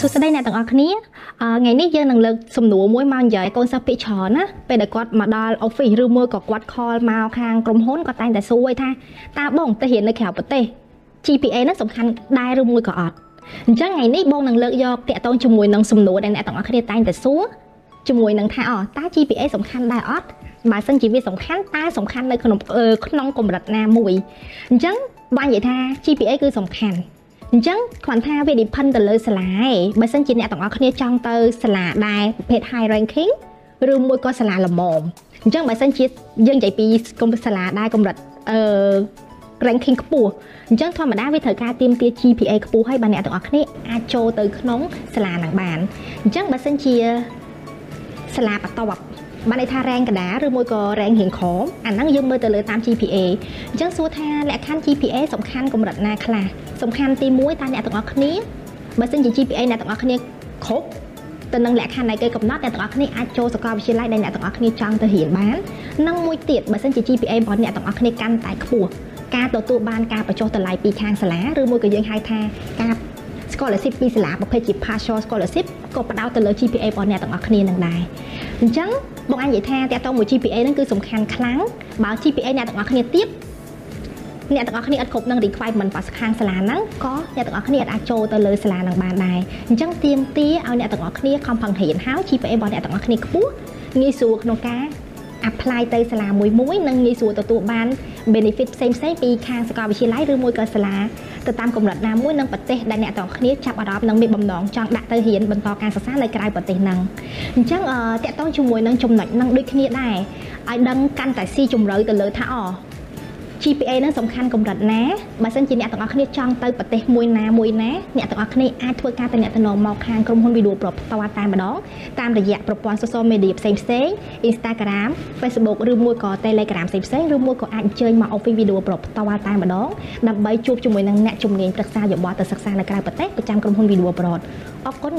សួស្តីអ្នកទាំងអស់គ្នាអឺថ្ងៃនេះយើងនឹងលើកសំណួរមួយមកនិយាយកូនសិស្សពាក្យច្រើនណាពេលដែលគាត់មកដល់ office ឬមួយក៏គាត់ call មកខាងក្រុមហ៊ុនគាត់តែងតែសួរឯថាតើបងទៅរៀននៅក្រៅប្រទេស GPA ហ្នឹងសំខាន់ដែរឬមួយក៏អត់អញ្ចឹងថ្ងៃនេះបងនឹងលើកយកតាក់ទងជាមួយនឹងសំណួរដែលអ្នកទាំងអស់គ្នាតែងតែសួរជាមួយនឹងថាអតើ GPA សំខាន់ដែរអត់បើសិនជាវាសំខាន់តើសំខាន់នៅក្នុងក្នុងកម្រិតណាមួយអញ្ចឹងបាននិយាយថា GPA គឺសំខាន់ អញ្ចឹងគ្រាន់ថាវា depend ទៅលើសាលាឯងបើសិនជាអ្នកទាំងអស់គ្នាចង់ទៅសាលាដែរប្រភេទ high ranking ឬមួយក៏សាលាល្មមអញ្ចឹងបើសិនជាយើងនិយាយពីកុំសាលាដែរកម្រិតអឺ ranking ខ្ពស់អញ្ចឹងធម្មតាវាត្រូវការទៀមទា GPA ខ្ពស់ហើយបាទអ្នកទាំងអស់គ្នាអាចចូលទៅក្នុងសាលានឹងបានអញ្ចឹងបើសិនជាសាលាបន្ទា ប់បានន័យថា rank កណ្ដាលឬមួយក៏ rank រៀងក្រមអាហ្នឹងយើងមើលទៅលើតាម GPA អញ្ចឹងសួរថាលក្ខខណ្ឌ GPA សំខាន់កម្រិតណាខ្លះសំខាន់ទី1តើអ្នកទាំងអស់គ្នាបើសិនជា GPA អ្នកទាំងអស់គ្នាគ្រប់ទៅនឹងលក្ខខណ្ឌដែលគេកំណត់អ្នកទាំងអស់គ្នាអាចចូលសាកលវិទ្យាល័យដែលអ្នកទាំងអស់គ្នាចង់ទៅរៀនបាននិងមួយទៀតបើសិនជា GPA របស់អ្នកទាំងអស់គ្នាកាន់តែខ្ពស់ការទទួលបានការបញ្ចុះតម្លៃពីខាងសាលាឬមួយក៏យើងហៅថាការ scholarship ពីសាលាប្រភេទជា partial scholarship ក៏ផ្ដោតទៅលើ GPA របស់អ្នកទាំងអស់គ្នានឹងដែរ អញ្ចឹងបងអញនិយាយថាតើតើមួយ GPA ហ្នឹងគឺសំខាន់ខ្លាំងបើ GPA អ្នកទាំងអស់គ្នាទៀតអ្នកទាំងអស់គ្នាអត់គ្រប់នឹង requirement របស់ខាងសាលាហ្នឹងក៏អ្នកទាំងអស់គ្នាអាចចូលទៅលើសាលាហ្នឹងបានដែរអញ្ចឹងទៀមទាឲ្យអ្នកទាំងអស់គ្នាខំប្រឹងរៀនហើយ GPA របស់អ្នកទាំងអស់គ្នាខ្ពស់ងាយស្រួលក្នុងការ apply ទៅសាលាមួយមួយនិងងាយស្រួលទទួលបាន benefit ផ្សេងផ្សេងពីខាងសាកលវិទ្យាល័យឬមួយក៏សាលាទៅតាមកម្រិតណាមួយនិងប្រទេសដែលអ្នកទាំងគ្នាចាប់អារម្មណ៍និងមានបំណងចង់ដាក់ទៅរៀនបន្តការសិក្សានៅក្រៅប្រទេសហ្នឹងអញ្ចឹងតកតងជាមួយនឹងចំណុចហ្នឹងដូចគ្នាដែរឲ្យដឹងកាន់តែស៊ីជម្រៅទៅលើថាអ GPA នឹងសំខាន់កម្រិតណាបើសិនជាអ្នកទាំងអស់គ្នាចង់ទៅប្រទេសមួយណាមួយណាអ្នកទាំងអស់គ្នាអាចធ្វើការតំណែងមកខាងក្រុមហ៊ុនវីដេអូប្រផ្ទាល់តែម្ដងតាមរយៈប្រព័ន្ធ social media ផ្សេងផ្សេង Instagram Facebook ឬមួយក៏ Telegram ផ្សេងផ្សេងឬមួយក៏អាចអញ្ជើញមក Office Video ប្រផ្ទាល់តែម្ដងដើម្បីជួបជាមួយនឹងអ្នកជំនាញប្រឹក្សាយោបល់ទៅសិក្សានៅក្រៅប្រទេសប្រចាំក្រុមហ៊ុនវីដេអូប្រតអរគុណ